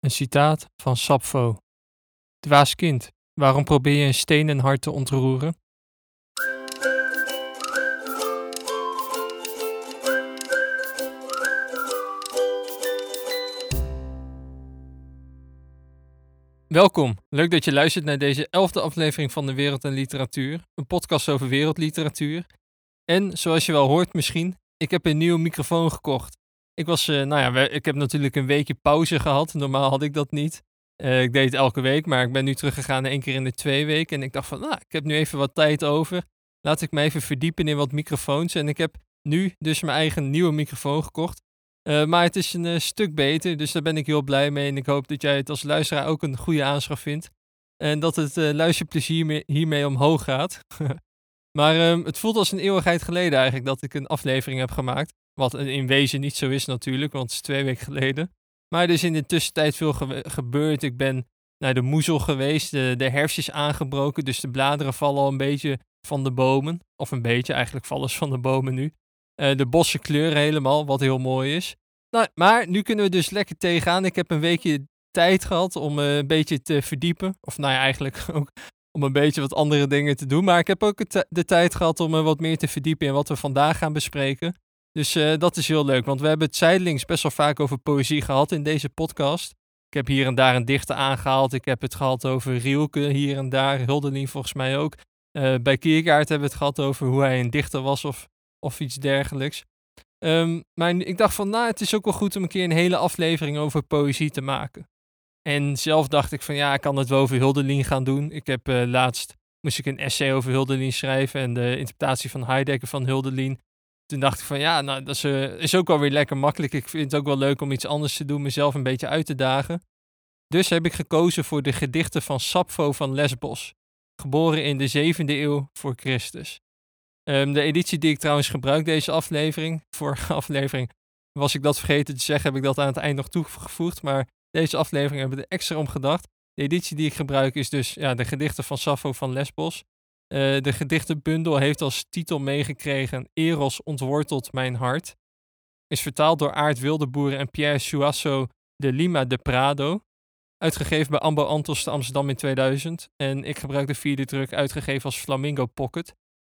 Een citaat van Sappho. Dwaas kind, waarom probeer je een stenen hart te ontroeren? Welkom, leuk dat je luistert naar deze elfde aflevering van de Wereld en Literatuur, een podcast over wereldliteratuur. En zoals je wel hoort misschien, ik heb een nieuwe microfoon gekocht. Ik was, uh, nou ja, ik heb natuurlijk een weekje pauze gehad. Normaal had ik dat niet. Uh, ik deed het elke week, maar ik ben nu teruggegaan één keer in de twee weken. En ik dacht van, nou, ik heb nu even wat tijd over. Laat ik me even verdiepen in wat microfoons. En ik heb nu dus mijn eigen nieuwe microfoon gekocht. Uh, maar het is een stuk beter, dus daar ben ik heel blij mee. En ik hoop dat jij het als luisteraar ook een goede aanschaf vindt. En dat het luisterplezier hiermee omhoog gaat. maar ehm, het voelt als een eeuwigheid geleden eigenlijk dat ik een aflevering heb gemaakt. Wat in wezen niet zo is natuurlijk, want het is twee weken geleden. Maar er is in de tussentijd veel gebeurd. Ik ben naar de moezel geweest. De, de herfst is aangebroken, dus de bladeren vallen al een beetje van de bomen. Of een beetje, eigenlijk vallen ze van de bomen nu. Uh, de bossen kleuren helemaal, wat heel mooi is. Nou, maar nu kunnen we dus lekker tegenaan. Ik heb een weekje tijd gehad om uh, een beetje te verdiepen. Of nou eigenlijk ook om een beetje wat andere dingen te doen. Maar ik heb ook de tijd gehad om uh, wat meer te verdiepen in wat we vandaag gaan bespreken. Dus uh, dat is heel leuk, want we hebben het zijdelings best wel vaak over poëzie gehad in deze podcast. Ik heb hier en daar een dichter aangehaald. Ik heb het gehad over Rielke hier en daar. Huldelien volgens mij ook. Uh, bij Kierkegaard hebben we het gehad over hoe hij een dichter was of, of iets dergelijks. Um, maar ik dacht van, nou, het is ook wel goed om een keer een hele aflevering over poëzie te maken. En zelf dacht ik van, ja, ik kan het wel over Huldelien gaan doen. Ik heb uh, laatst, moest ik een essay over Huldelien schrijven en de interpretatie van Heidegger van Huldelien toen dacht ik van ja, nou, dat is, uh, is ook wel weer lekker makkelijk. Ik vind het ook wel leuk om iets anders te doen, mezelf een beetje uit te dagen. Dus heb ik gekozen voor de gedichten van Sappho van Lesbos, geboren in de 7e eeuw voor Christus. Um, de editie die ik trouwens gebruik deze aflevering, vorige aflevering was ik dat vergeten te zeggen, heb ik dat aan het eind nog toegevoegd, maar deze aflevering hebben we er extra om gedacht. De editie die ik gebruik is dus ja, de gedichten van Sappho van Lesbos. Uh, de gedichtenbundel heeft als titel meegekregen Eros ontwortelt mijn hart. Is vertaald door Aart Wildeboer en Pierre Suasso de Lima de Prado. Uitgegeven bij Ambo Antos te Amsterdam in 2000. En ik gebruik de vierde druk, uitgegeven als Flamingo Pocket.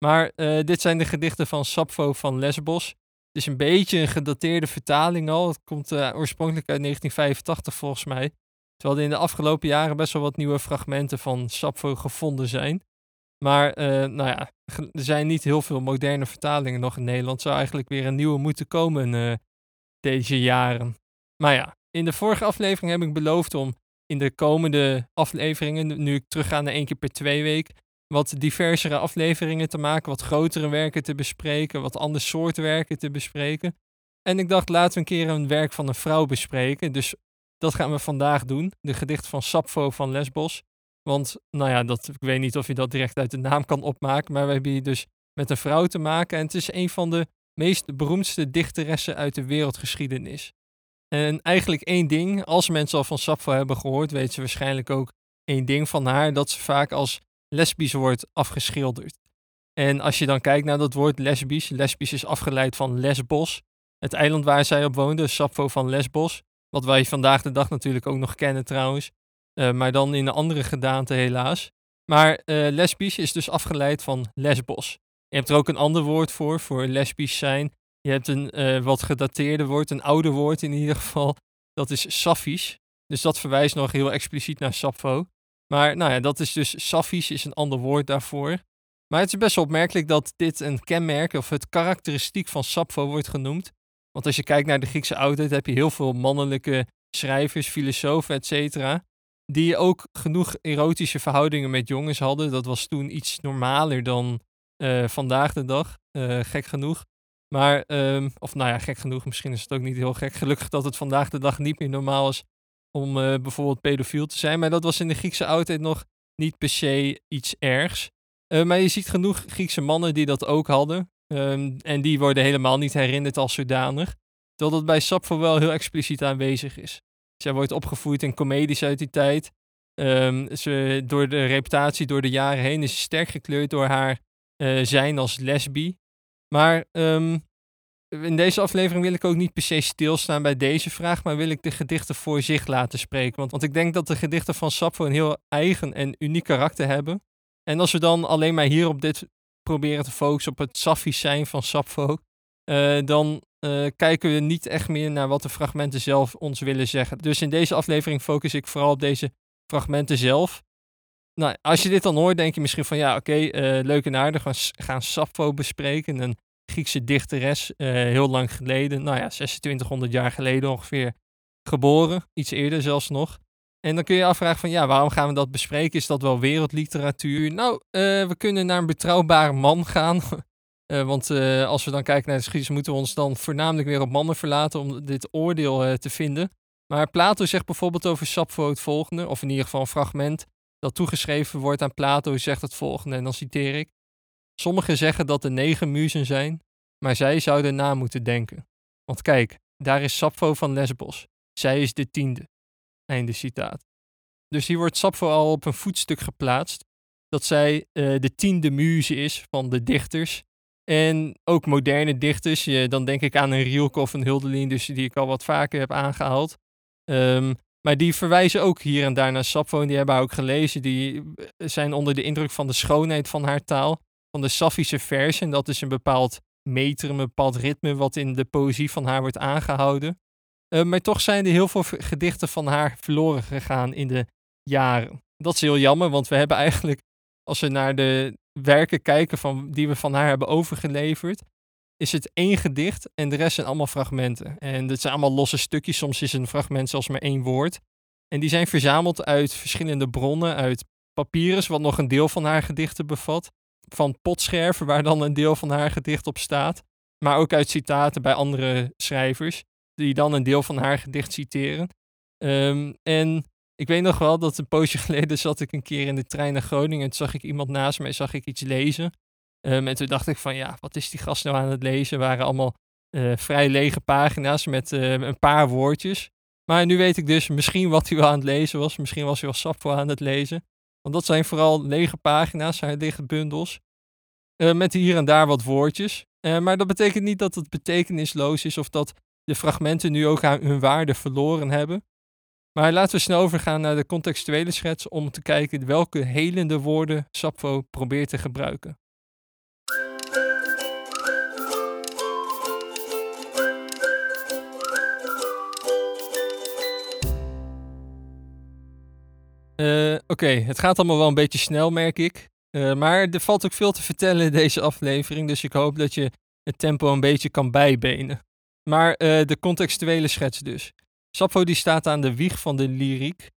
Maar uh, dit zijn de gedichten van Sappho van Lesbos. Het is een beetje een gedateerde vertaling al. Het komt uh, oorspronkelijk uit 1985 volgens mij. Terwijl er in de afgelopen jaren best wel wat nieuwe fragmenten van Sappho gevonden zijn. Maar uh, nou ja, er zijn niet heel veel moderne vertalingen nog in Nederland. Zou eigenlijk weer een nieuwe moeten komen uh, deze jaren. Maar ja, in de vorige aflevering heb ik beloofd om in de komende afleveringen, nu ik terugga naar één keer per twee week, wat diversere afleveringen te maken, wat grotere werken te bespreken, wat ander soort werken te bespreken. En ik dacht, laten we een keer een werk van een vrouw bespreken. Dus dat gaan we vandaag doen. De gedicht van Sappho van Lesbos. Want, nou ja, dat, ik weet niet of je dat direct uit de naam kan opmaken, maar we hebben hier dus met een vrouw te maken. En het is een van de meest beroemdste dichteressen uit de wereldgeschiedenis. En eigenlijk één ding, als mensen al van Sappho hebben gehoord, weten ze waarschijnlijk ook één ding van haar, dat ze vaak als lesbisch wordt afgeschilderd. En als je dan kijkt naar dat woord lesbisch, lesbisch is afgeleid van Lesbos, het eiland waar zij op woonde, Sappho van Lesbos, wat wij vandaag de dag natuurlijk ook nog kennen trouwens. Uh, maar dan in een andere gedaante helaas. Maar uh, lesbisch is dus afgeleid van lesbos. Je hebt er ook een ander woord voor, voor lesbisch zijn. Je hebt een uh, wat gedateerde woord, een ouder woord in ieder geval. Dat is Safisch. Dus dat verwijst nog heel expliciet naar Sappho. Maar nou ja, dat is dus Safisch, is een ander woord daarvoor. Maar het is best opmerkelijk dat dit een kenmerk of het karakteristiek van Sappho wordt genoemd. Want als je kijkt naar de Griekse oudheid heb je heel veel mannelijke schrijvers, filosofen, et cetera die ook genoeg erotische verhoudingen met jongens hadden. Dat was toen iets normaler dan uh, vandaag de dag, uh, gek genoeg. Maar, um, of nou ja, gek genoeg, misschien is het ook niet heel gek. Gelukkig dat het vandaag de dag niet meer normaal is om uh, bijvoorbeeld pedofiel te zijn. Maar dat was in de Griekse oudheid nog niet per se iets ergs. maar je ziet genoeg Griekse mannen die dat ook hadden. Um, en die worden helemaal niet herinnerd als zodanig. Dat bij Sappho wel heel expliciet aanwezig is. Zij wordt opgevoed in comedies uit die tijd. Um, ze, door de reputatie door de jaren heen is ze sterk gekleurd door haar uh, zijn als lesbi. Maar um, in deze aflevering wil ik ook niet per se stilstaan bij deze vraag, maar wil ik de gedichten voor zich laten spreken. Want, want ik denk dat de gedichten van Sappho een heel eigen en uniek karakter hebben. En als we dan alleen maar hier op dit proberen te focussen op het saffies zijn van Sappho, uh, dan uh, kijken we niet echt meer naar wat de fragmenten zelf ons willen zeggen. Dus in deze aflevering focus ik vooral op deze fragmenten zelf. Nou, als je dit dan hoort, denk je misschien van ja, oké, okay, uh, leuk en aardig. We gaan Sappho bespreken. Een Griekse dichteres, heel lang geleden. Nou ja, 2600 jaar geleden ongeveer geboren. Iets eerder zelfs nog. En dan kun je je afvragen van ja, waarom gaan we dat bespreken? Is dat wel wereldliteratuur? Nou, we kunnen naar een betrouwbare man gaan. uh, want uh, als we dan kijken naar de geschiedenis, moeten we ons dan voornamelijk weer op mannen verlaten om dit oordeel te vinden. Maar Plato zegt bijvoorbeeld over Sappho het volgende, of in ieder geval een fragment dat toegeschreven wordt aan Plato, zegt het volgende, en dan citeer ik. Sommigen zeggen dat er negen muzen zijn, maar zij zouden na moeten denken. Want kijk, daar is Sappho van Lesbos. Zij is de tiende. Einde citaat. Dus hier wordt Sappho al op een voetstuk geplaatst dat zij de tiende muze is van de dichters. En ook moderne dichters, dan denk ik aan een Rielke of een Huldelien, dus die ik al wat vaker heb aangehaald. Um, maar die verwijzen ook hier en daar naar Sappho en die hebben haar ook gelezen. Die eh, zijn onder de indruk van de schoonheid van haar taal, van de Saffische versen. En dat is een bepaald metrum, een bepaald ritme wat in de poëzie van haar wordt aangehouden. Uh, maar toch zijn er heel veel gedichten van haar verloren gegaan in de jaren. Dat is heel jammer, want we hebben eigenlijk, als we naar de werken kijken van, die we van haar hebben overgeleverd, is het één gedicht en de rest zijn allemaal fragmenten. En dat zijn allemaal losse stukjes, soms is een fragment zelfs maar één woord. En die zijn verzameld uit verschillende bronnen, uit papyrus, wat nog een deel van haar gedichten bevat, van potscherven, waar dan een deel van haar gedicht op staat, maar ook uit citaten bij andere schrijvers die dan een deel van haar gedicht citeren. Um, en ik weet nog wel dat een poosje geleden zat ik een keer in de trein naar Groningen. En toen zag ik iemand naast mij, zag ik iets lezen. Um, en toen dacht ik van ja, wat is die gast nou aan het lezen? waren allemaal uh, vrij lege pagina's met uh, een paar woordjes. Maar nu weet ik dus misschien wat hij wel aan het lezen was. Misschien was hij wel Sappho aan het lezen. Want dat zijn vooral lege pagina's, zijn lege bundels. Uh, met hier en daar wat woordjes. maar dat betekent niet dat het betekenisloos is of dat de fragmenten nu ook hun waarde verloren hebben. Maar laten we snel overgaan naar de contextuele schets om te kijken welke helende woorden Sappho probeert te gebruiken. Uh, Oké, het gaat allemaal wel een beetje snel, merk ik. Uh, maar er valt ook veel te vertellen in deze aflevering, dus ik hoop dat je het tempo een beetje kan bijbenen. Maar uh, de contextuele schets dus. Sappho die staat aan de wieg van de lyriek.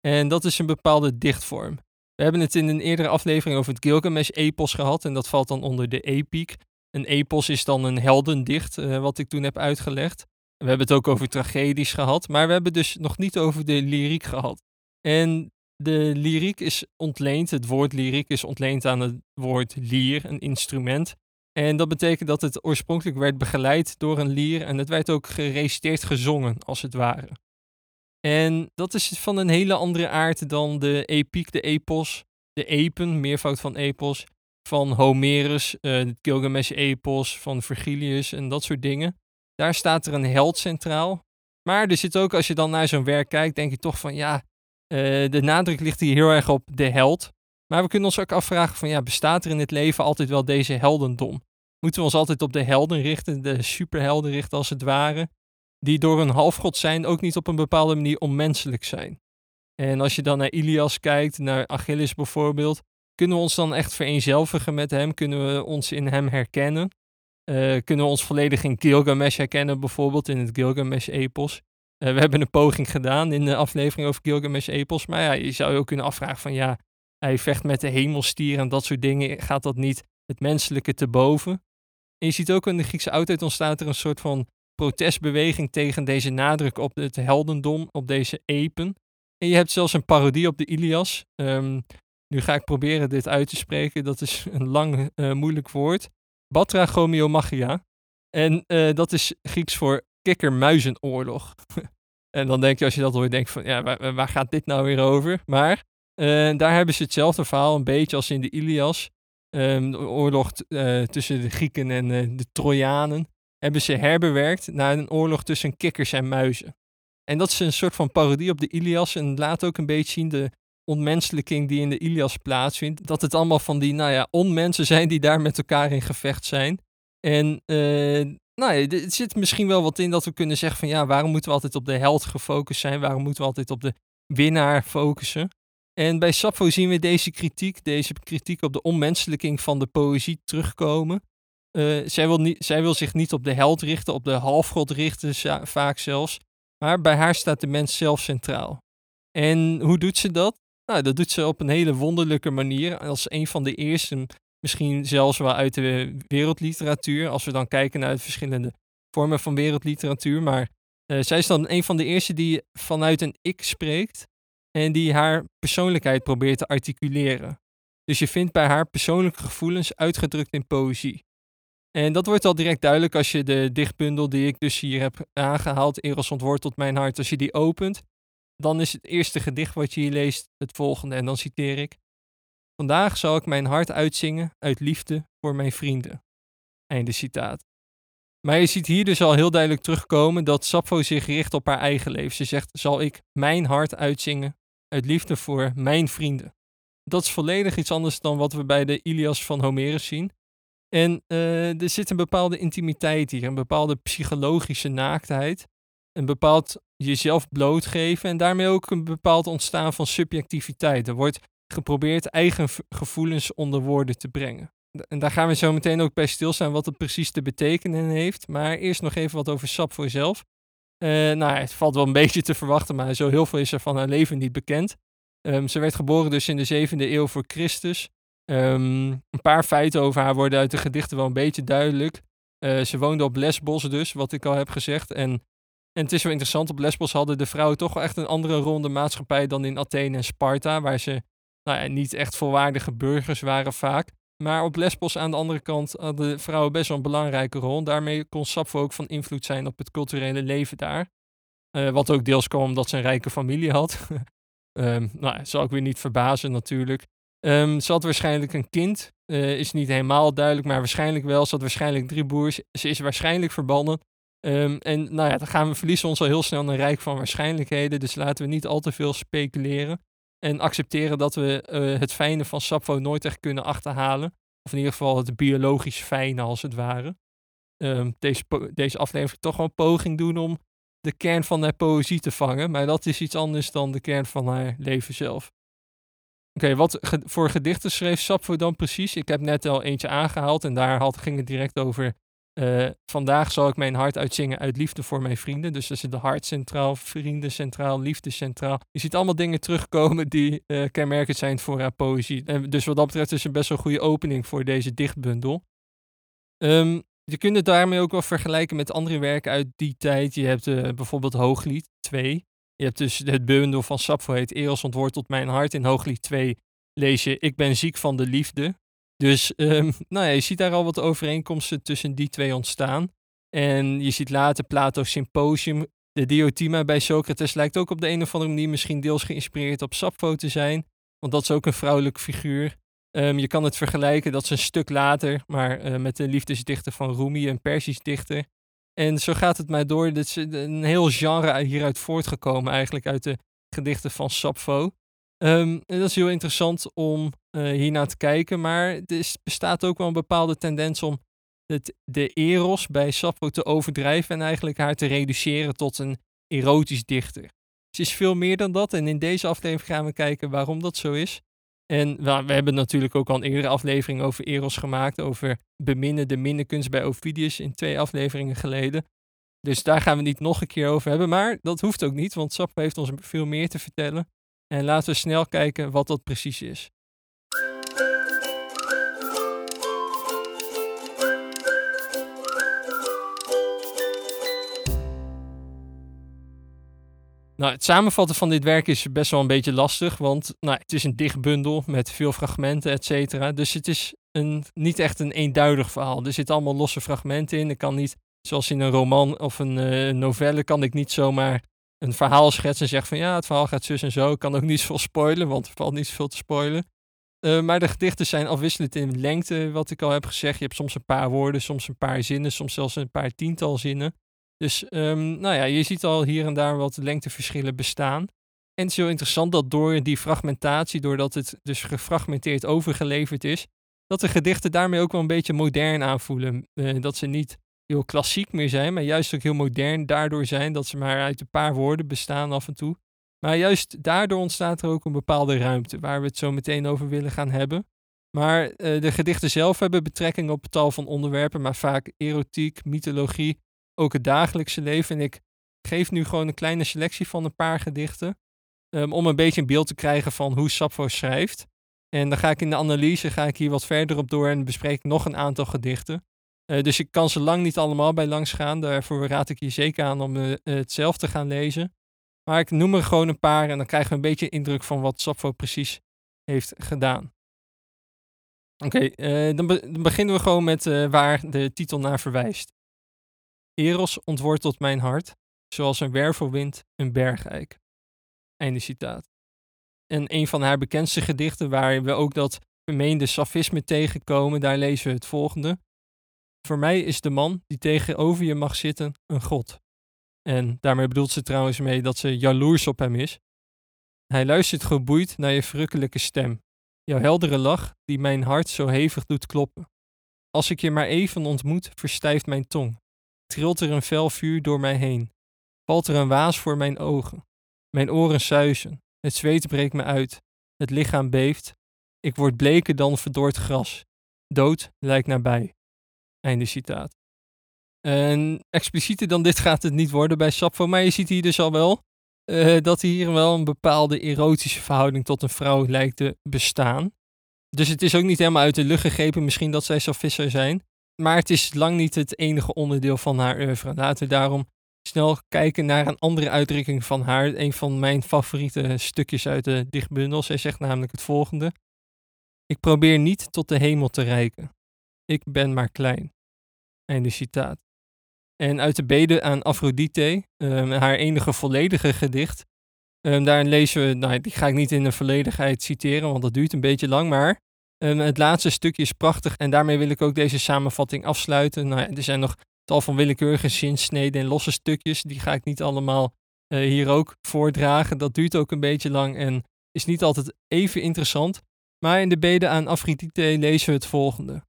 En dat is een bepaalde dichtvorm. We hebben het in een eerdere aflevering over het Gilgamesh-epos gehad. En dat valt dan onder de epiek. Een epos is dan een heldendicht, uh, wat ik toen heb uitgelegd. We hebben het ook over tragedies gehad. Maar we hebben dus nog niet over de lyriek gehad. En de lyriek is ontleend, het woord lyriek is ontleend aan het woord lier, een instrument. En dat betekent dat het oorspronkelijk werd begeleid door een lier en het werd ook gereciteerd gezongen, als het ware. En dat is van een hele andere aard dan de epiek, de epos, de epen, meervoud van epos, van Homerus, uh, het Gilgamesh-epos, van Virgilius en dat soort dingen. Daar staat er een held centraal. Maar er zit ook, als je dan naar zo'n werk kijkt, denk je toch van ja, uh, de nadruk ligt hier heel erg op de held. Maar we kunnen ons ook afvragen van ja, bestaat er in het leven altijd wel deze heldendom? Moeten we ons altijd op de helden richten, de superhelden richten als het ware, die door een halfgod zijn ook niet op een bepaalde manier onmenselijk zijn? En als je dan naar Ilias kijkt, naar Achilles bijvoorbeeld, kunnen we ons dan echt vereenzelvigen met hem? Kunnen we ons in hem herkennen? Uh, kunnen we ons volledig in Gilgamesh herkennen, bijvoorbeeld in het Gilgamesh-epos? Uh, we hebben een poging gedaan in de aflevering over Gilgamesh-epos, maar ja, je zou je ook kunnen afvragen van ja, hij vecht met de hemelstier en dat soort dingen. Gaat dat niet het menselijke te boven? En je ziet ook in de Griekse oudheid ontstaat er een soort van protestbeweging tegen deze nadruk op het heldendom, op deze epen. En je hebt zelfs een parodie op de Ilias. Um, nu ga ik proberen dit uit te spreken. Dat is een lang uh, moeilijk woord. Batrachomiomachia. En uh, dat is Grieks voor kikkermuizenoorlog. en dan denk je als je dat hoort, denk van ja, waar, waar gaat dit nou weer over? Maar uh, daar hebben ze hetzelfde verhaal, een beetje als in de Ilias. Um, de oorlog uh, tussen de Grieken en uh, de Trojanen. hebben ze herbewerkt naar een oorlog tussen kikkers en muizen. En dat is een soort van parodie op de Ilias en laat ook een beetje zien de ontmenselijking die in de Ilias plaatsvindt. Dat het allemaal van die, nou ja, onmensen zijn die daar met elkaar in gevecht zijn. En nou ja, er zit misschien wel wat in dat we kunnen zeggen van ja, waarom moeten we altijd op de held gefocust zijn? Waarom moeten we altijd op de winnaar focussen? En bij Sappho zien we deze kritiek, deze kritiek op de onmenselijking van de poëzie terugkomen. Uh, zij, wil niet, zij wil zich niet op de held richten, op de halfgod richten, vaak zelfs. Maar bij haar staat de mens zelf centraal. En hoe doet ze dat? Nou, dat doet ze op een hele wonderlijke manier. Als een van de eerste, misschien zelfs wel uit de wereldliteratuur. Als we dan kijken naar de verschillende vormen van wereldliteratuur. Maar uh, zij is dan een van de eerste die vanuit een ik spreekt. En die haar persoonlijkheid probeert te articuleren. Dus je vindt bij haar persoonlijke gevoelens uitgedrukt in poëzie. En dat wordt al direct duidelijk als je de dichtbundel die ik dus hier heb aangehaald, Eros ontwortelt mijn hart, als je die opent, dan is het eerste gedicht wat je hier leest het volgende en dan citeer ik. Vandaag zal ik mijn hart uitzingen uit liefde voor mijn vrienden. Einde citaat. Maar je ziet hier dus al heel duidelijk terugkomen dat Sappho zich richt op haar eigen leven. Ze zegt, zal ik mijn hart uitzingen uit liefde voor mijn vrienden. Dat is volledig iets anders dan wat we bij de Ilias van Homerus zien. En uh, er zit een bepaalde intimiteit hier, een bepaalde psychologische naaktheid. Een bepaald jezelf blootgeven en daarmee ook een bepaald ontstaan van subjectiviteit. Er wordt geprobeerd eigen gevoelens onder woorden te brengen. En daar gaan we zo meteen ook bij stilstaan wat het precies te betekenen heeft. Maar eerst nog even wat over Sap zelf. Uh, nou, het valt wel een beetje te verwachten, maar zo heel veel is er van haar leven niet bekend. Um, ze werd geboren dus in de 7e eeuw voor Christus. Um, een paar feiten over haar worden uit de gedichten wel een beetje duidelijk. Uh, ze woonde op Lesbos dus, wat ik al heb gezegd. En, en het is wel interessant, op Lesbos hadden de vrouwen toch wel echt een andere ronde maatschappij dan in Athene en Sparta, waar ze nou ja, niet echt volwaardige burgers waren vaak. Maar op Lesbos aan de andere kant hadden vrouwen best wel een belangrijke rol. Daarmee kon Sappho ook van invloed zijn op het culturele leven daar. Uh, wat ook deels kwam omdat ze een rijke familie had. um, nou, zal ik weer niet verbazen natuurlijk. Um, ze had waarschijnlijk een kind. Uh, is niet helemaal duidelijk, maar waarschijnlijk wel. Ze had waarschijnlijk drie broers. Ze is waarschijnlijk verbannen. Um, en nou ja, dan gaan we verliezen ons al heel snel een rijk van waarschijnlijkheden. Dus laten we niet al te veel speculeren. En accepteren dat we uh, het fijne van Sappho nooit echt kunnen achterhalen. Of in ieder geval het biologisch fijne, als het ware. Um, deze, deze aflevering toch wel een poging doen om de kern van haar poëzie te vangen. Maar dat is iets anders dan de kern van haar leven zelf. Oké, wat voor gedichten schreef Sappho dan precies? Ik heb net al eentje aangehaald en daar had, ging het direct over. Uh, vandaag zal ik mijn hart uitzingen uit liefde voor mijn vrienden. Dus er zit de hart centraal, vrienden centraal, liefde centraal. Je ziet allemaal dingen terugkomen die uh, kenmerkend zijn voor haar poëzie. En dus wat dat betreft is een best wel goede opening voor deze dichtbundel. Um, je kunt het daarmee ook wel vergelijken met andere werken uit die tijd. Je hebt uh, bijvoorbeeld Hooglied 2. Je hebt dus het bundel van Sappho heet Eros ontwortelt mijn hart. In Hooglied 2 lees je Ik ben ziek van de liefde. Dus um, nou ja, je ziet daar al wat overeenkomsten tussen die twee ontstaan. En je ziet later Plato's Symposium. De Diotima bij Socrates lijkt ook op de een of andere manier misschien deels geïnspireerd op Sappho te zijn. Want dat is ook een vrouwelijke figuur. Um, je kan het vergelijken, dat is een stuk later, maar uh, met de liefdesdichter van Rumi, een Persisch dichter. En zo gaat het mij door. Dit is een heel genre hieruit voortgekomen, eigenlijk uit de gedichten van Sappho. Um, en dat is heel interessant om hiernaar te kijken, maar er bestaat ook wel een bepaalde tendens om het, de eros bij Sappho te overdrijven en eigenlijk haar te reduceren tot een erotisch dichter. Ze is veel meer dan dat en in deze aflevering gaan we kijken waarom dat zo is. En we, we hebben natuurlijk ook al een eerdere aflevering over Eros gemaakt, over beminnen de minnekunst bij Ovidius in twee afleveringen geleden. Dus daar gaan we niet nog een keer over hebben, maar dat hoeft ook niet, want Sappho heeft ons veel meer te vertellen. En laten we snel kijken wat dat precies is. Nou, het samenvatten van dit werk is best wel een beetje lastig, want nou, het is een dicht bundel met veel fragmenten, et cetera. Dus het is een, niet echt een eenduidig verhaal. Er zitten allemaal losse fragmenten in. Ik kan niet, zoals in een roman of een uh, novelle, kan ik niet zomaar een verhaal schetsen en zeggen van ja, het verhaal gaat zus en zo. Ik kan ook niet zoveel spoilen, want er valt niet zoveel te spoilen. Uh, maar de gedichten zijn afwisselend in lengte, wat ik al heb gezegd. Je hebt soms een paar woorden, soms een paar zinnen, soms zelfs een paar tiental zinnen. Dus um, nou ja, je ziet al hier en daar wat lengteverschillen bestaan. En het is heel interessant dat door die fragmentatie, doordat het dus gefragmenteerd overgeleverd is, dat de gedichten daarmee ook wel een beetje modern aanvoelen. Uh, dat ze niet heel klassiek meer zijn, maar juist ook heel modern daardoor zijn dat ze maar uit een paar woorden bestaan af en toe. Maar juist daardoor ontstaat er ook een bepaalde ruimte, waar we het zo meteen over willen gaan hebben. Maar uh, de gedichten zelf hebben betrekking op tal van onderwerpen, maar vaak erotiek, mythologie, ook het dagelijkse leven. En ik geef nu gewoon een kleine selectie van een paar gedichten, um, om een beetje een beeld te krijgen van hoe Sappho schrijft. En dan ga ik in de analyse ga ik hier wat verder op door en bespreek nog een aantal gedichten. Uh, dus ik kan ze lang niet allemaal bij langs gaan. Daarvoor raad ik je zeker aan om uh, het zelf te gaan lezen. Maar ik noem er gewoon een paar en dan krijgen we een beetje indruk van wat Sappho precies heeft gedaan. Oké, dan, dan, beginnen we gewoon met waar de titel naar verwijst. Eros ontwortelt mijn hart, zoals een wervelwind een bergeik. Einde citaat. En een van haar bekendste gedichten, waar we ook dat vermeende safisme tegenkomen, daar lezen we het volgende. Voor mij is de man die tegenover je mag zitten een god. En daarmee bedoelt ze trouwens mee dat ze jaloers op hem is. Hij luistert geboeid naar je verrukkelijke stem, jouw heldere lach die mijn hart zo hevig doet kloppen. Als ik je maar even ontmoet, verstijft mijn tong. Trilt er een fel vuur door mij heen. Valt er een waas voor mijn ogen. Mijn oren suizen. Het zweet breekt me uit. Het lichaam beeft. Ik word bleker dan verdord gras. Dood lijkt nabij. Einde citaat. En explicieter dan dit gaat het niet worden bij Sappho, maar je ziet hier dus al wel uh, dat hier wel een bepaalde erotische verhouding tot een vrouw lijkt te bestaan. Dus het is ook niet helemaal uit de lucht gegrepen, misschien dat zij Safis zijn. Maar het is lang niet het enige onderdeel van haar oeuvre. Laten we daarom snel kijken naar een andere uitdrukking van haar. Een van mijn favoriete stukjes uit de dichtbundel. Zij zegt namelijk het volgende. Ik probeer niet tot de hemel te reiken. Ik ben maar klein. Einde citaat. En uit de bede aan Aphrodite, um, haar enige volledige gedicht. Um, daarin lezen we, nou, die ga ik niet in de volledigheid citeren, want dat duurt een beetje lang, maar um, het laatste stukje is prachtig en daarmee wil ik ook deze samenvatting afsluiten. Nou, er zijn nog tal van willekeurige zinsneden en losse stukjes, die ga ik niet allemaal uh, hier ook voordragen. Dat duurt ook een beetje lang en is niet altijd even interessant. Maar in de bede aan Aphrodite lezen we het volgende.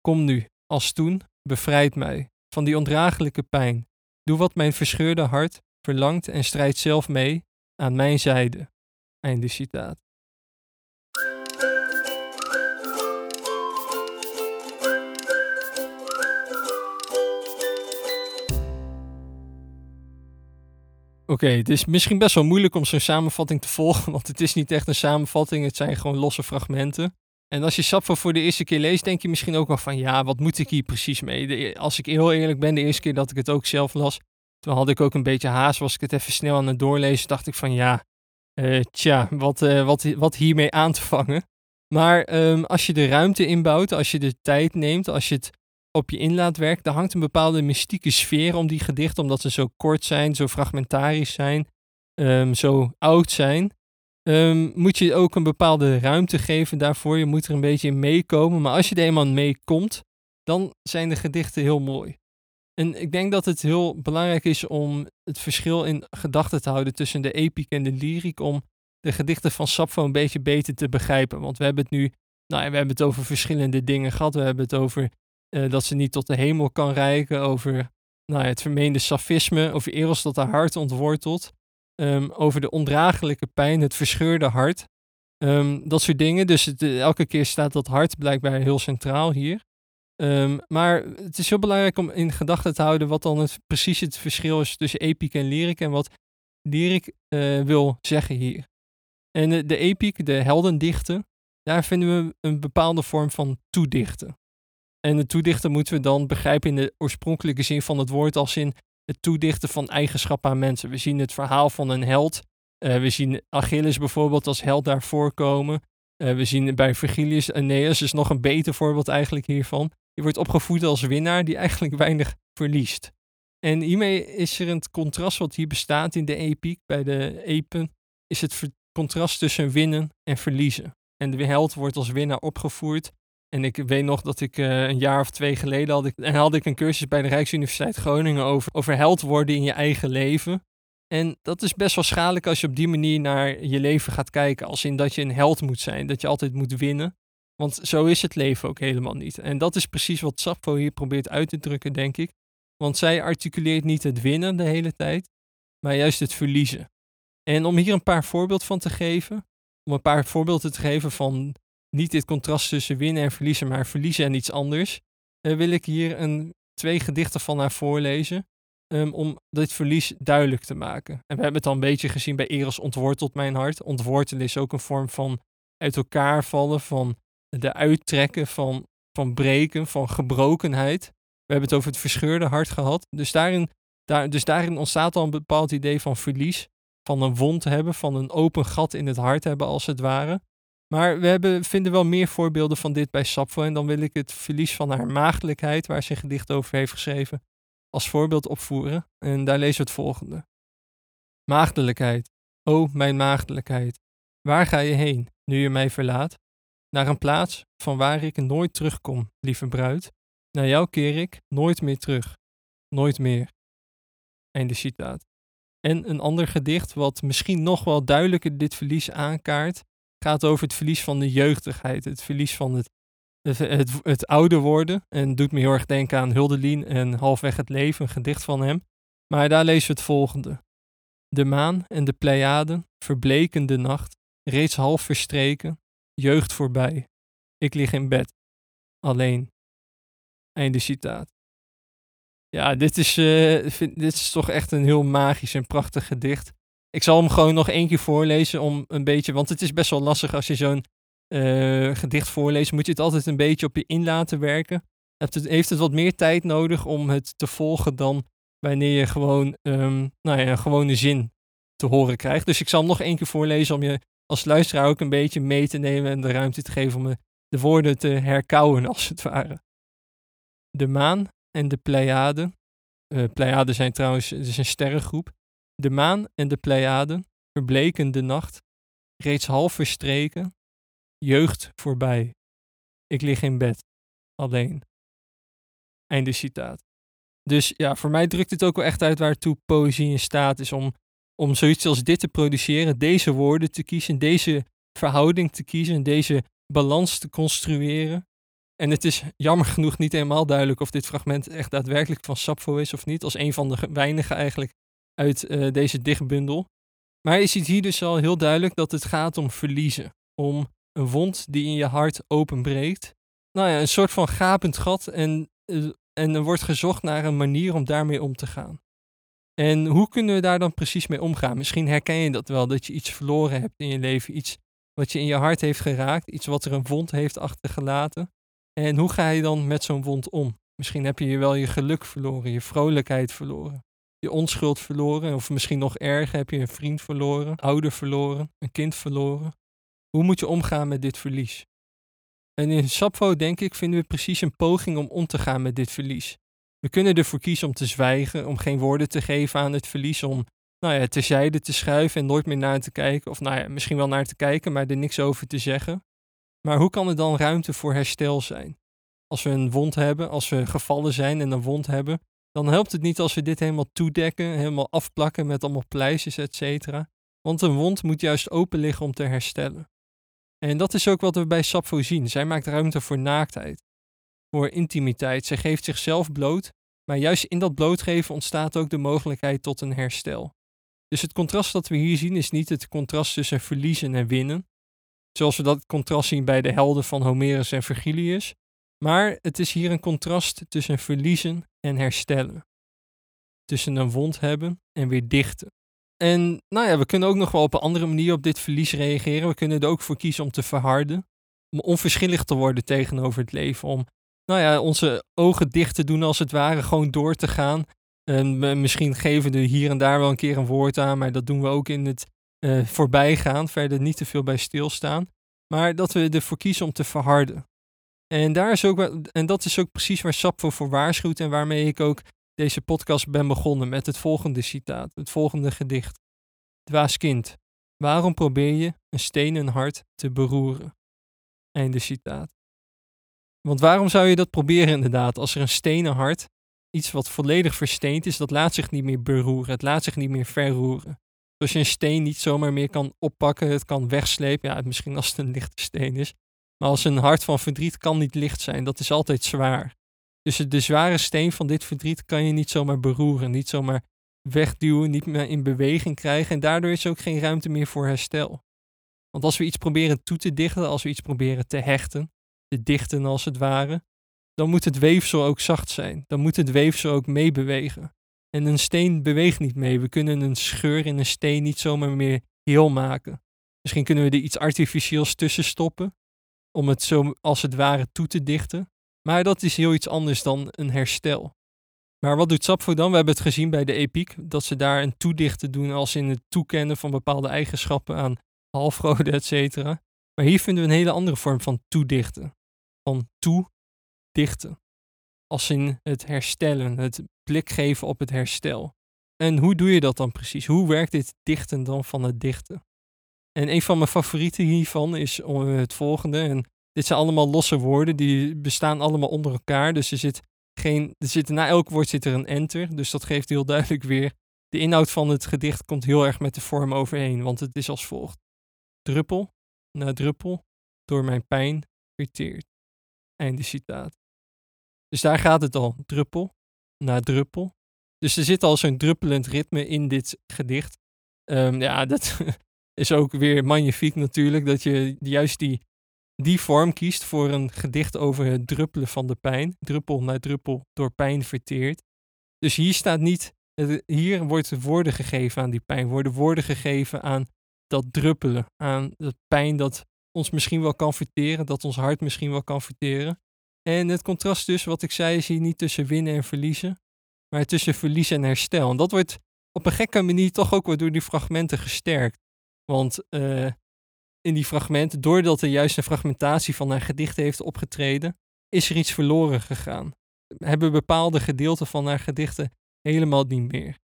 Kom nu, als toen, bevrijd mij van die ondraaglijke pijn. Doe wat mijn verscheurde hart verlangt en strijd zelf mee aan mijn zijde. Einde citaat. Oké, het is misschien best wel moeilijk om zo'n samenvatting te volgen, want het is niet echt een samenvatting, het zijn gewoon losse fragmenten. En als je Sappho voor de eerste keer leest, denk je misschien ook wel van ja, wat moet ik hier precies mee? als ik heel eerlijk ben, de eerste keer dat ik het ook zelf las, toen had ik ook een beetje haast, was ik het even snel aan het doorlezen, dacht ik van ja, uh, tja, wat, uh, wat, wat hiermee aan te vangen. Maar um, als je de ruimte inbouwt, als je de tijd neemt, als je het op je in laat werken, dan hangt een bepaalde mystieke sfeer om die gedichten, omdat ze zo kort zijn, zo fragmentarisch zijn, um, zo oud zijn. Um, moet je ook een bepaalde ruimte geven daarvoor. Je moet er een beetje in meekomen. Maar als je er eenmaal meekomt, dan zijn de gedichten heel mooi. En ik denk dat het heel belangrijk is om het verschil in gedachten te houden tussen de epiek en de lyriek. Om de gedichten van Sappho een beetje beter te begrijpen. Want we hebben het nu, nou ja, we hebben het over verschillende dingen gehad. We hebben het over uh, dat ze niet tot de hemel kan reiken. Over nou het vermeende safisme. Over Eros dat haar hart ontwortelt. Um, over de ondraaglijke pijn, het verscheurde hart. Um, dat soort dingen. Dus het, elke keer staat dat hart blijkbaar heel centraal hier. Um, maar het is heel belangrijk om in gedachten te houden wat dan het, precies het verschil is tussen epiek en lyric en wat lyric uh, wil zeggen hier. En de epiek, de heldendichten, daar vinden we een bepaalde vorm van toedichten. En het toedichten moeten we dan begrijpen in de oorspronkelijke zin van het woord als in het toedichten van eigenschappen aan mensen. We zien het verhaal van een held. Uh, we zien Achilles bijvoorbeeld als held daar voorkomen. Uh, we zien bij Virgilius Aeneas is nog een beter voorbeeld eigenlijk hiervan. Die wordt opgevoed als winnaar die eigenlijk weinig verliest. En hiermee is er een contrast wat hier bestaat in de epiek, bij de epen, is het contrast tussen winnen en verliezen. En de held wordt als winnaar opgevoerd. En ik weet nog dat ik eh, een jaar of twee geleden had ik, en had ik een cursus bij de Rijksuniversiteit Groningen over, over held worden in je eigen leven. En dat is best wel schadelijk als je op die manier naar je leven gaat kijken. Als in dat je een held moet zijn, dat je altijd moet winnen. Want zo is het leven ook helemaal niet. En dat is precies wat Sappho hier probeert uit te drukken, denk ik. Want zij articuleert niet het winnen de hele tijd, maar juist het verliezen. En om hier een paar voorbeelden van te geven, om een paar voorbeelden te geven van niet dit contrast tussen winnen en verliezen, maar verliezen en iets anders, uh, wil ik hier een, twee gedichten van haar voorlezen. Um, om dit verlies duidelijk te maken. En we hebben het al een beetje gezien bij Eros ontwortelt mijn hart. Ontwortelen is ook een vorm van uit elkaar vallen, van de uittrekken, van, van breken, van gebrokenheid. We hebben het over het verscheurde hart gehad. Dus daarin, daar, dus daarin ontstaat al een bepaald idee van verlies, van een wond hebben, van een open gat in het hart hebben als het ware. Maar we hebben, vinden wel meer voorbeelden van dit bij Sappho. En dan wil ik het verlies van haar maagdelijkheid, waar ze een gedicht over heeft geschreven, als voorbeeld opvoeren. En daar lezen we het volgende. Maagdelijkheid, o mijn maagdelijkheid, waar ga je heen, nu je mij verlaat? Naar een plaats van waar ik nooit terugkom, lieve bruid. Naar jou keer ik nooit meer terug, nooit meer. Einde citaat. En een ander gedicht, wat misschien nog wel duidelijker dit verlies aankaart, gaat over het verlies van de jeugdigheid, het verlies van het, het, het, ouder worden. En doet me heel erg denken aan Huldelien en Halfweg het Leven, een gedicht van hem. Maar daar lezen we het volgende. De maan en de Pleiaden verbleken de nacht, reeds half verstreken, jeugd voorbij. Ik lig in bed, alleen. Einde citaat. Ja, dit is, vind, dit is toch echt een heel magisch en prachtig gedicht. Ik zal hem gewoon nog één keer voorlezen om een beetje, want het is best wel lastig als je zo'n uh, gedicht voorleest, moet je het altijd een beetje op je in laten werken. Het, heeft het wat meer tijd nodig om het te volgen dan wanneer je gewoon um, nou ja, een gewone zin te horen krijgt. Dus ik zal hem nog één keer voorlezen om je als luisteraar ook een beetje mee te nemen en de ruimte te geven om de woorden te herkauwen, als het ware. De maan en de Pleiaden. Uh, Pleiaden zijn trouwens het is een sterrengroep. De maan en de Pleiaden verbleken de nacht, reeds half verstreken, jeugd voorbij. Ik lig in bed, alleen. Einde citaat. Dus ja, voor mij drukt het ook wel echt uit waartoe poëzie in staat is om, om zoiets als dit te produceren, deze woorden te kiezen, deze verhouding te kiezen, deze balans te construeren. En het is jammer genoeg niet helemaal duidelijk of dit fragment echt daadwerkelijk van Sappho is of niet, als een van de weinigen eigenlijk uit uh, deze dichtbundel. Maar je ziet hier dus al heel duidelijk dat het gaat om verliezen. Om een wond die in je hart openbreekt. Nou ja, een soort van gapend gat. En, uh, en er wordt gezocht naar een manier om daarmee om te gaan. En hoe kunnen we daar dan precies mee omgaan? Misschien herken je dat wel, dat je iets verloren hebt in je leven. Iets wat je in je hart heeft geraakt. Iets wat er een wond heeft achtergelaten. En hoe ga je dan met zo'n wond om? Misschien heb je wel je geluk verloren, je vrolijkheid verloren je onschuld verloren. Of misschien nog erger, heb je een vriend verloren, ouder verloren, een kind verloren. Hoe moet je omgaan met dit verlies? En in Sappho, denk ik, vinden we precies een poging om om te gaan met dit verlies. We kunnen ervoor kiezen om te zwijgen, om geen woorden te geven aan het verlies, om nou ja, terzijde te schuiven en nooit meer naar te kijken. Of nou ja, misschien wel naar te kijken, maar er niks over te zeggen. Maar hoe kan er dan ruimte voor herstel zijn? Als we een wond hebben, als we gevallen zijn en een wond hebben, dan helpt het niet als we dit helemaal toedekken, helemaal afplakken met allemaal pleisters, et cetera. Want een wond moet juist open liggen om te herstellen. En dat is ook wat we bij Sappho zien. Zij maakt ruimte voor naaktheid, voor intimiteit. Zij geeft zichzelf bloot, maar juist in dat blootgeven ontstaat ook de mogelijkheid tot een herstel. Dus het contrast dat we hier zien is niet het contrast tussen verliezen en winnen, zoals we dat contrast zien bij de helden van Homerus en Virgilius, maar het is hier een contrast tussen verliezen en herstellen. Tussen een wond hebben en weer dichten. En nou ja, we kunnen ook nog wel op een andere manier op dit verlies reageren. We kunnen er ook voor kiezen om te verharden. Om onverschillig te worden tegenover het leven. Om nou ja, onze ogen dicht te doen als het ware, gewoon door te gaan. En misschien geven we hier en daar wel een keer een woord aan, maar dat doen we ook in het uh, voorbijgaan. Verder niet te veel bij stilstaan. Maar dat we ervoor kiezen om te verharden. En, daar is ook, en dat is ook precies waar Sapfo voor waarschuwt en waarmee ik ook deze podcast ben begonnen met het volgende citaat, het volgende gedicht. Dwaas kind, waarom probeer je een stenen hart te beroeren? Einde citaat. Want waarom zou je dat proberen inderdaad? Als er een stenen hart, iets wat volledig versteend is, dat laat zich niet meer beroeren. Het laat zich niet meer verroeren. Als je een steen niet zomaar meer kan oppakken, het kan wegslepen. Ja, misschien als het een lichte steen is. Maar als een hart van verdriet kan niet licht zijn, dat is altijd zwaar. Dus de zware steen van dit verdriet kan je niet zomaar beroeren, niet zomaar wegduwen, niet meer in beweging krijgen. En daardoor is er ook geen ruimte meer voor herstel. Want als we iets proberen toe te dichten, als we iets proberen te hechten, te dichten als het ware, dan moet het weefsel ook zacht zijn. Dan moet het weefsel ook meebewegen. En een steen beweegt niet mee. We kunnen een scheur in een steen niet zomaar meer heel maken. Misschien kunnen we er iets artificieels tussen stoppen, om het zo als het ware toe te dichten. Maar dat is heel iets anders dan een herstel. Maar wat doet Sappho dan? We hebben het gezien bij de epiek, dat ze daar een toedichten doen als in het toekennen van bepaalde eigenschappen aan halfgoden, et cetera. Maar hier vinden we een hele andere vorm van toedichten. Van toedichten. Als in het herstellen, het blik geven op het herstel. En hoe doe je dat dan precies? Hoe werkt dit dichten dan van het dichten? En een van mijn favorieten hiervan is het volgende. En dit zijn allemaal losse woorden, die bestaan allemaal onder elkaar. Dus er zit geen, er zit, na elk woord zit er een enter. Dus dat geeft heel duidelijk weer. De inhoud van het gedicht komt heel erg met de vorm overeen, want het is als volgt. Druppel na druppel door mijn pijn verteerd. Einde citaat. Dus daar gaat het al. Druppel na druppel. Dus er zit al zo'n druppelend ritme in dit gedicht. Um, ja, dat is ook weer magnifiek natuurlijk. Dat je juist die, die vorm kiest voor een gedicht over het druppelen van de pijn. Druppel na druppel door pijn verteerd. Dus hier staat niet, hier wordt woorden gegeven aan die pijn. Worden woorden gegeven aan dat druppelen. Aan de pijn dat ons misschien wel kan verteren. Dat ons hart misschien wel kan verteren. En het contrast dus, wat ik zei, is hier niet tussen winnen en verliezen, maar tussen verlies en herstel. En dat wordt op een gekke manier toch ook weer door die fragmenten gesterkt. Want uh, in die fragmenten, doordat er juist een fragmentatie van haar gedichten heeft opgetreden, is er iets verloren gegaan. Hebben bepaalde gedeelten van haar gedichten helemaal niet meer.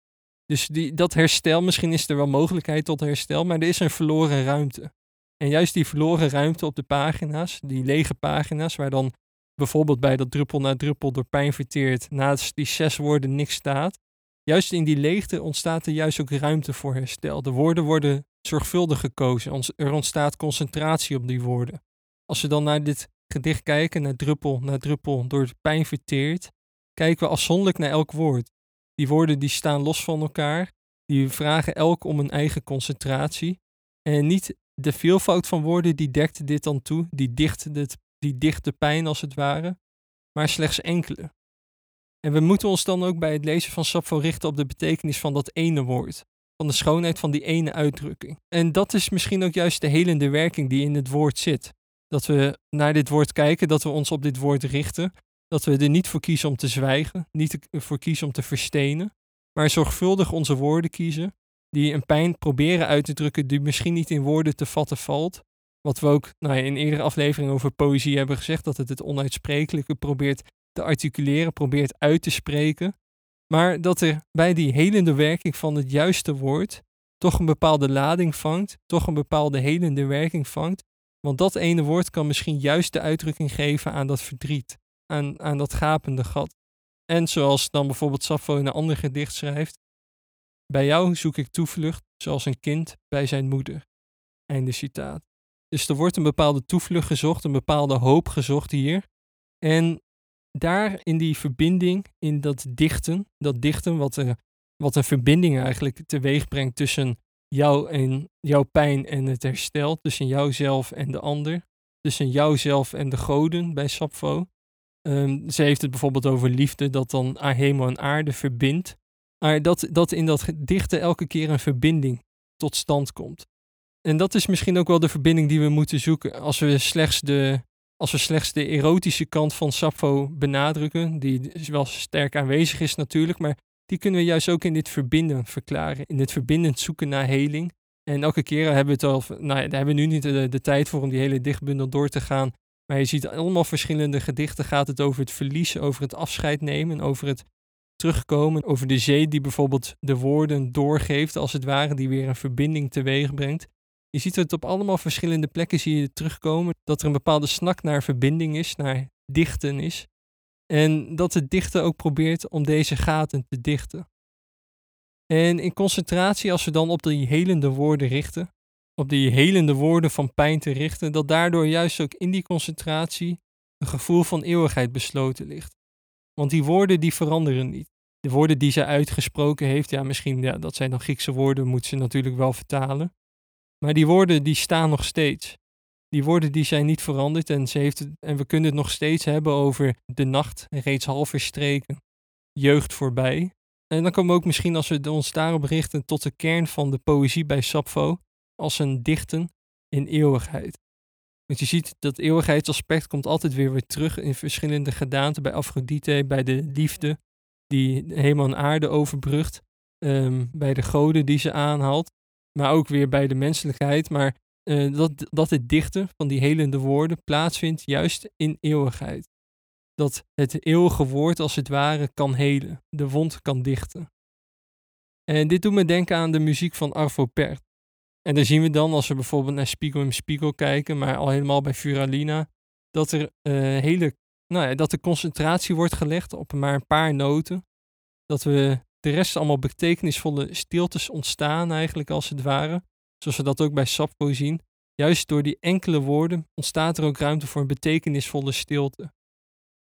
Dus die, dat herstel, misschien is er wel mogelijkheid tot herstel, maar er is een verloren ruimte. En juist die verloren ruimte op de pagina's, die lege pagina's, waar dan bijvoorbeeld bij dat druppel na druppel door pijn verteerd, naast die zes woorden niks staat. Juist in die leegte ontstaat er juist ook ruimte voor herstel. De woorden worden zorgvuldig gekozen. Er ontstaat concentratie op die woorden. Als we dan naar dit gedicht kijken, naar druppel na druppel door pijn verteerd, kijken we afzonderlijk naar elk woord. Die woorden die staan los van elkaar, die vragen elk om een eigen concentratie. En niet de veelvoud van woorden die dekt dit dan toe, die dicht die dichte pijn als het ware, maar slechts enkele. En we moeten ons dan ook bij het lezen van Sappho richten op de betekenis van dat ene woord, de schoonheid van die ene uitdrukking. En dat is misschien ook juist de helende werking die in het woord zit. Dat we naar dit woord kijken, dat we ons op dit woord richten, dat we er niet voor kiezen om te zwijgen, niet voor kiezen om te verstenen, maar zorgvuldig onze woorden kiezen, die een pijn proberen uit te drukken die misschien niet in woorden te vatten valt, wat we ook nou ja, in eerdere afleveringen over poëzie hebben gezegd, dat het het onuitsprekelijke probeert te articuleren, probeert uit te spreken. Maar dat er bij die helende werking van het juiste woord toch een bepaalde lading vangt, toch een bepaalde helende werking vangt. Want dat ene woord kan misschien juist de uitdrukking geven aan dat verdriet, aan, aan dat gapende gat. En zoals dan bijvoorbeeld Sappho in een ander gedicht schrijft: Bij jou zoek ik toevlucht, zoals een kind bij zijn moeder. Einde citaat. Dus er wordt een bepaalde toevlucht gezocht, een bepaalde hoop gezocht hier. En daar in die verbinding, in dat dichten, dat dichten wat, er, wat een verbinding eigenlijk teweeg brengt tussen jou en jouw pijn en het herstel, tussen jouzelf en de ander, tussen jouzelf en de goden bij Sappho. Um, ze heeft het bijvoorbeeld over liefde, dat dan hemel en aarde verbindt. Maar dat, dat in dat dichten elke keer een verbinding tot stand komt. En dat is misschien ook wel de verbinding die we moeten zoeken. Als we slechts de, als we slechts de erotische kant van Sappho benadrukken, die wel sterk aanwezig is natuurlijk, maar die kunnen we juist ook in dit verbinden verklaren. In dit verbindend zoeken naar heling. En elke keer hebben we het al, nou ja, daar hebben we nu niet de, tijd voor om die hele dichtbundel door te gaan. Maar je ziet allemaal verschillende gedichten. Gaat het over het verliezen, over het afscheid nemen, over het terugkomen, over de zee die bijvoorbeeld de woorden doorgeeft, als het ware, die weer een verbinding teweeg brengt. Je ziet het op allemaal verschillende plekken zie je terugkomen. Dat er een bepaalde snak naar verbinding is, naar dichten is. En dat het dichten ook probeert om deze gaten te dichten. En in concentratie, als we dan op die helende woorden richten, op die helende woorden van pijn te richten, dat daardoor juist ook in die concentratie een gevoel van eeuwigheid besloten ligt. Want die woorden die veranderen niet. De woorden die zij uitgesproken heeft, ja misschien, ja, dat zijn dan Griekse woorden, moet ze natuurlijk wel vertalen. Maar die woorden die staan nog steeds. Die woorden die zijn niet veranderd en, ze heeft en we kunnen het nog steeds hebben over de nacht, reeds half verstreken, jeugd voorbij. En dan komen we ook misschien als we ons daarop richten tot de kern van de poëzie bij Sappho, als een dichten in eeuwigheid. Want je ziet dat eeuwigheidsaspect komt altijd weer weer terug in verschillende gedaanten bij Afrodite, bij de liefde die helemaal een aarde overbrugt, um, bij de goden die ze aanhaalt, maar ook weer bij de menselijkheid. Maar uh, dat, dat het dichten van die helende woorden plaatsvindt juist in eeuwigheid. Dat het eeuwige woord als het ware kan helen, de wond kan dichten. En dit doet me denken aan de muziek van Arvo Pärt. En dan zien we dan, als we bijvoorbeeld naar Spiegel in Spiegel kijken, maar al helemaal bij Furalina, dat er uh, hele, nou ja, dat de concentratie wordt gelegd op maar een paar noten. Dat we de rest allemaal betekenisvolle stiltes ontstaan eigenlijk als het ware. Zoals we dat ook bij Sappho zien. Juist door die enkele woorden ontstaat er ook ruimte voor een betekenisvolle stilte.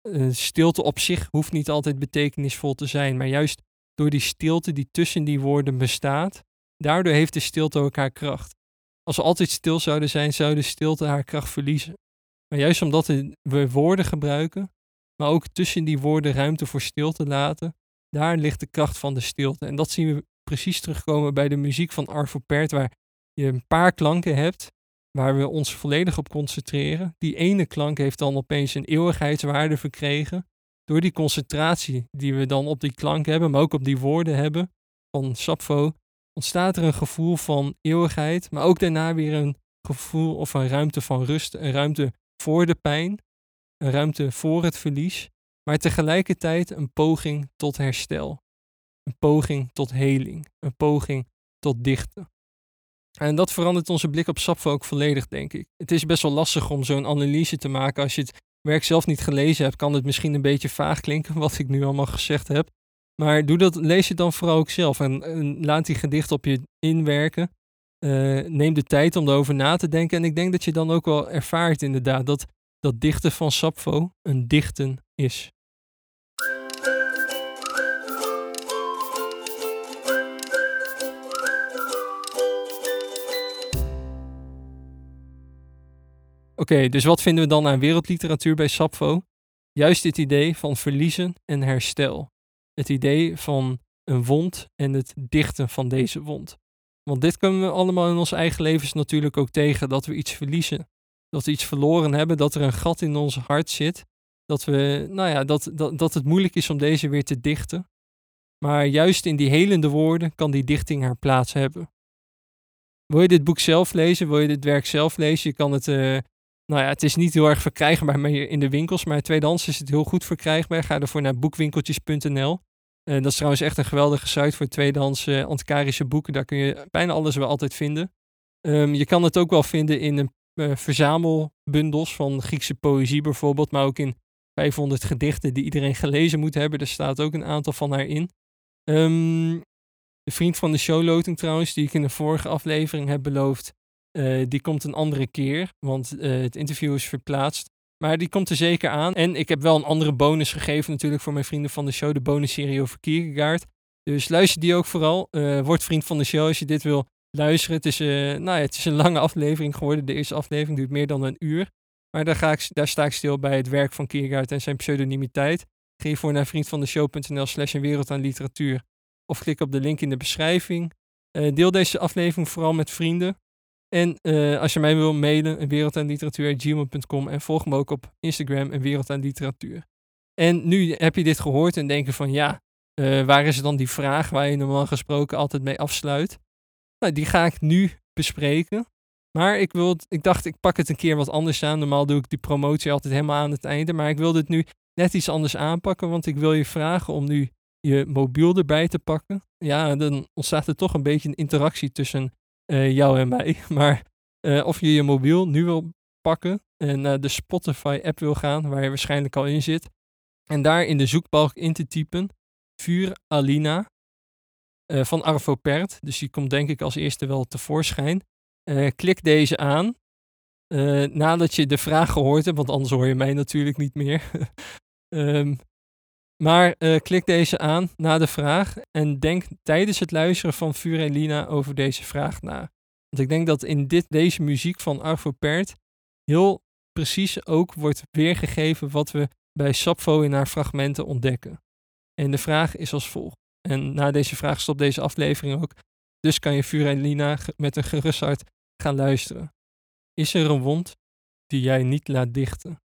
Een stilte op zich hoeft niet altijd betekenisvol te zijn, maar juist door die stilte die tussen die woorden bestaat, daardoor heeft de stilte ook haar kracht. Als we altijd stil zouden zijn, zou de stilte haar kracht verliezen. Maar juist omdat we woorden gebruiken, maar ook tussen die woorden ruimte voor stilte laten, daar ligt de kracht van de stilte. En dat zien we precies terugkomen bij de muziek van Arvo Pärt, waar je een paar klanken hebt waar we ons volledig op concentreren. Die ene klank heeft dan opeens een eeuwigheidswaarde verkregen. Door die concentratie die we dan op die klank hebben, maar ook op die woorden hebben van Sappho, ontstaat er een gevoel van eeuwigheid, maar ook daarna weer een gevoel of een ruimte van rust, een ruimte voor de pijn, een ruimte voor het verlies, maar tegelijkertijd een poging tot herstel, een poging tot heling, een poging tot dichten. En dat verandert onze blik op Sappho ook volledig, denk ik. Het is best wel lastig om zo'n analyse te maken. Als je het werk zelf niet gelezen hebt, kan het misschien een beetje vaag klinken, wat ik nu allemaal gezegd heb. Maar doe dat, lees je dan vooral ook zelf en, laat die gedicht op je inwerken. Uh, neem de tijd om erover na te denken. En ik denk dat je dan ook wel ervaart inderdaad dat dat dichten van Sappho een dichten is. Oké, dus wat vinden we dan aan wereldliteratuur bij Sappho? Juist dit idee van verliezen en herstel. Het idee van een wond en het dichten van deze wond. Want dit kunnen we allemaal in ons eigen levens natuurlijk ook tegen, dat we iets verliezen. Dat we iets verloren hebben, dat er een gat in ons hart zit. Dat, we, nou ja, dat, dat, dat het moeilijk is om deze weer te dichten. Maar juist in die helende woorden kan die dichting haar plaats hebben. Wil je dit boek zelf lezen? Wil je dit werk zelf lezen? Je kan het uh, nou ja, het is niet heel erg verkrijgbaar in de winkels, maar tweedehands is het heel goed verkrijgbaar. Ga ervoor naar boekwinkeltjes.nl. Uh, dat is trouwens echt een geweldige site voor tweedehands uh, boeken. Daar kun je bijna alles wel altijd vinden. Um, je kan het ook wel vinden in een uh, verzamelbundels van Griekse poëzie bijvoorbeeld, maar ook in 500 gedichten die iedereen gelezen moet hebben. Er staat ook een aantal van haar in. Um, de vriend van de showloting trouwens, die ik in de vorige aflevering heb beloofd, uh, die komt een andere keer, want uh, het interview is verplaatst. Maar die komt er zeker aan. En ik heb wel een andere bonus gegeven natuurlijk voor mijn vrienden van de show. De bonusserie over Kierkegaard. Dus luister die ook vooral. Word vriend van de show als je dit wil luisteren. Het is, nou ja, het is een lange aflevering geworden. De eerste aflevering duurt meer dan een uur. Maar daar, ga ik, daar sta ik stil bij het werk van Kierkegaard en zijn pseudonimiteit. Ga voor naar vriendvandeshow.nl slash een wereld aan literatuur. Of klik op de link in de beschrijving. deel deze aflevering vooral met vrienden. En uh, als je mij wil mailen, een wereld aan literatuur.gmail.com en volg me ook op Instagram, een wereld aan literatuur. En nu heb je dit gehoord en denken van ja, waar is dan die vraag waar je normaal gesproken altijd mee afsluit? Nou, die ga ik nu bespreken. Maar ik, wil, ik dacht, ik pak het een keer wat anders aan. Normaal doe ik die promotie altijd helemaal aan het einde. Maar ik wil dit nu net iets anders aanpakken, want ik wil je vragen om nu je mobiel erbij te pakken. Ja, dan ontstaat er toch een beetje een interactie tussen uh, jou en mij. Maar Eh, of je je mobiel nu wil pakken en naar de Spotify-app wil gaan, waar je waarschijnlijk al in zit. En daar in de zoekbalk in te typen Vuur Alina eh, van Arvo Pärt. Dus die komt denk ik als eerste wel tevoorschijn. Eh, klik deze aan. eh, nadat je de vraag gehoord hebt, want anders hoor je mij natuurlijk niet meer. Ehm, maar klik deze aan na de vraag en denk tijdens het luisteren van Vuur Elina over deze vraag na. Want ik denk dat in dit, deze muziek van Arvo Pärt heel precies ook wordt weergegeven wat we bij Sappho in haar fragmenten ontdekken. En de vraag is als volgt. En na deze vraag stopt deze aflevering ook. Dus kan je Vuur Elina ge- met een gerust hart gaan luisteren. Is er een wond die jij niet laat dichten?